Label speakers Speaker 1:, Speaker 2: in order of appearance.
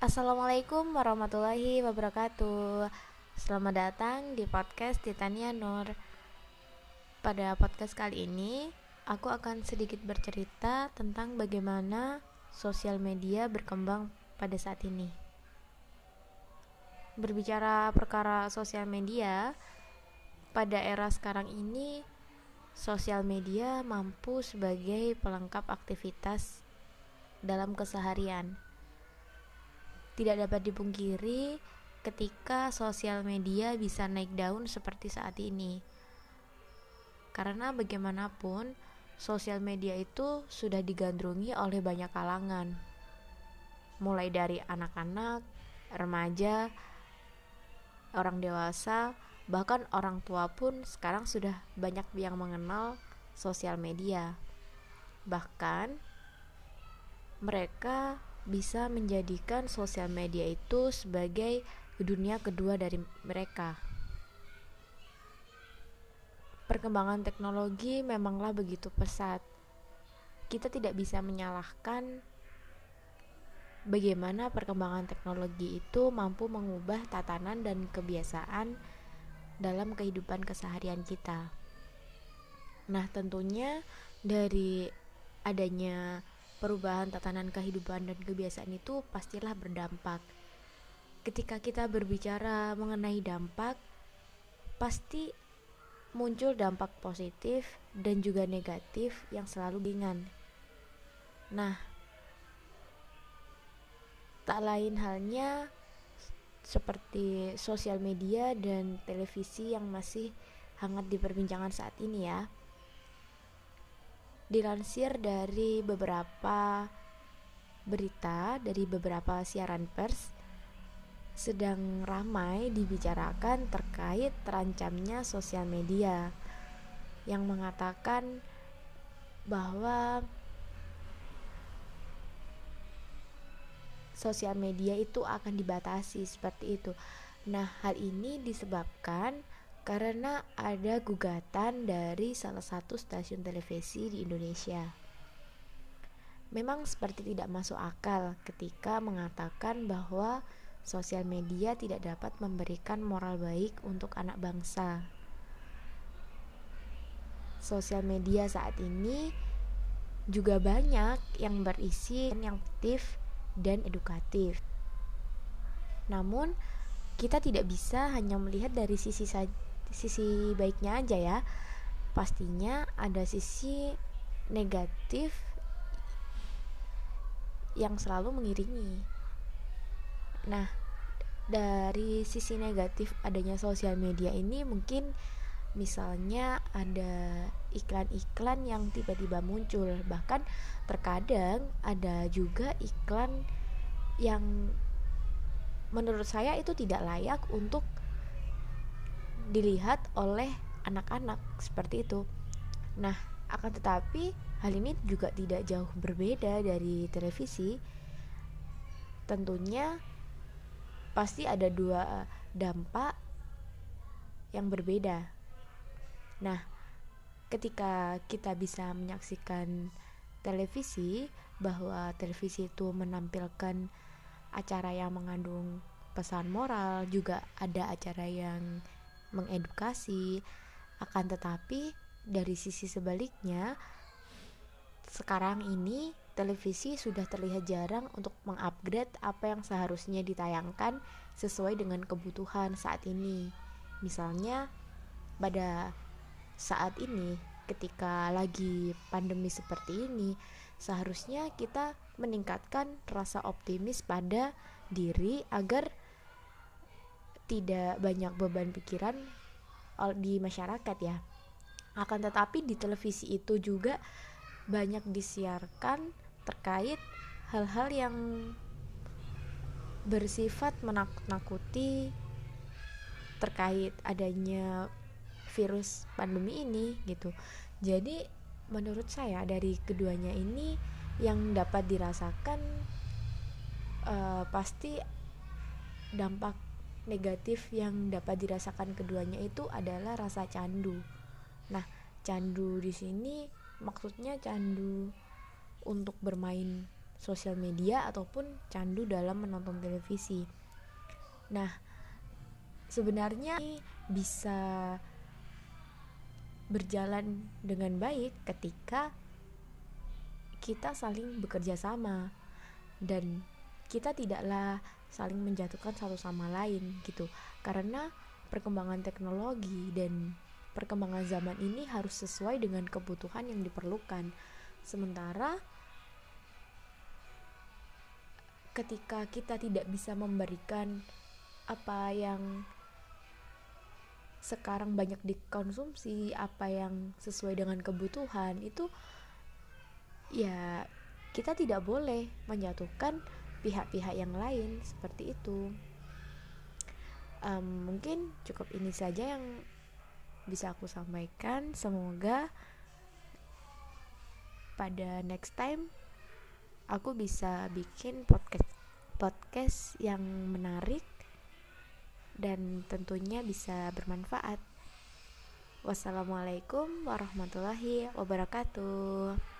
Speaker 1: Assalamualaikum warahmatullahi wabarakatuh. Selamat datang di podcast Titania Nur. Pada podcast kali ini Aku akan sedikit bercerita tentang bagaimana sosial media berkembang pada saat ini. Berbicara perkara sosial media Pada era sekarang ini Sosial media mampu sebagai pelengkap aktivitas dalam keseharian tidak dapat dipungkiri ketika sosial media bisa naik daun seperti saat ini. Karena bagaimanapun, sosial media itu sudah digandrungi oleh banyak kalangan. Mulai dari anak-anak, remaja, orang dewasa, bahkan orang tua pun sekarang sudah banyak yang mengenal sosial media. Bahkan mereka bisa menjadikan sosial media itu sebagai dunia kedua dari mereka. Perkembangan teknologi memanglah begitu pesat. Kita tidak bisa menyalahkan bagaimana perkembangan teknologi itu mampu mengubah tatanan dan kebiasaan dalam kehidupan keseharian kita. Nah, tentunya dari adanya perubahan tatanan kehidupan dan kebiasaan itu pastilah berdampak. Ketika kita berbicara mengenai dampak, pasti muncul dampak positif dan juga negatif yang selalu ringan. Nah, tak lain halnya seperti sosial media dan televisi yang masih hangat diperbincangkan saat ini ya dilansir dari beberapa berita dari beberapa siaran pers sedang ramai dibicarakan terkait terancamnya sosial media yang mengatakan bahwa sosial media itu akan dibatasi seperti itu. Nah, hal ini disebabkan karena ada gugatan dari salah satu stasiun televisi di Indonesia. Memang seperti tidak masuk akal ketika mengatakan bahwa sosial media tidak dapat memberikan moral baik untuk anak bangsa. Sosial media saat ini juga banyak yang berisi yang aktif dan edukatif. Namun, kita tidak bisa hanya melihat dari sisi saja sisi baiknya aja ya. Pastinya ada sisi negatif yang selalu mengiringi. Nah dari sisi negatif adanya sosial media ini mungkin misalnya ada iklan-iklan yang tiba-tiba muncul. Bahkan terkadang ada juga iklan yang menurut saya itu tidak layak untuk dilihat oleh anak-anak seperti itu. Nah, akan tetapi hal ini juga tidak jauh berbeda dari televisi. Tentunya pasti ada dua dampak yang berbeda. Nah, ketika kita bisa menyaksikan televisi bahwa televisi itu menampilkan acara yang mengandung pesan moral, juga ada acara yang mengedukasi akan tetapi dari sisi sebaliknya sekarang ini televisi sudah terlihat jarang untuk mengupgrade apa yang seharusnya ditayangkan sesuai dengan kebutuhan saat ini. Misalnya pada saat ini ketika lagi pandemi seperti ini seharusnya kita meningkatkan rasa optimis pada diri agar tidak banyak beban pikiran di masyarakat ya. Akan tetapi di televisi itu juga banyak disiarkan terkait hal-hal yang bersifat menakut-nakuti terkait adanya virus pandemi ini gitu. Jadi menurut saya dari keduanya ini yang dapat dirasakan uh, pasti dampak negatif yang dapat dirasakan keduanya itu adalah rasa candu. Nah, candu di sini maksudnya candu untuk bermain sosial media ataupun candu dalam menonton televisi. Nah, sebenarnya bisa berjalan dengan baik ketika kita saling bekerja sama dan kita tidaklah saling menjatuhkan satu sama lain gitu. Karena perkembangan teknologi dan perkembangan zaman ini harus sesuai dengan kebutuhan yang diperlukan. Sementara ketika kita tidak bisa memberikan apa yang sekarang banyak dikonsumsi apa yang sesuai dengan kebutuhan itu ya kita tidak boleh menjatuhkan pihak-pihak yang lain seperti itu um, mungkin cukup ini saja yang bisa aku sampaikan semoga pada next time aku bisa bikin podcast podcast yang menarik dan tentunya bisa bermanfaat. Wassalamualaikum warahmatullahi wabarakatuh.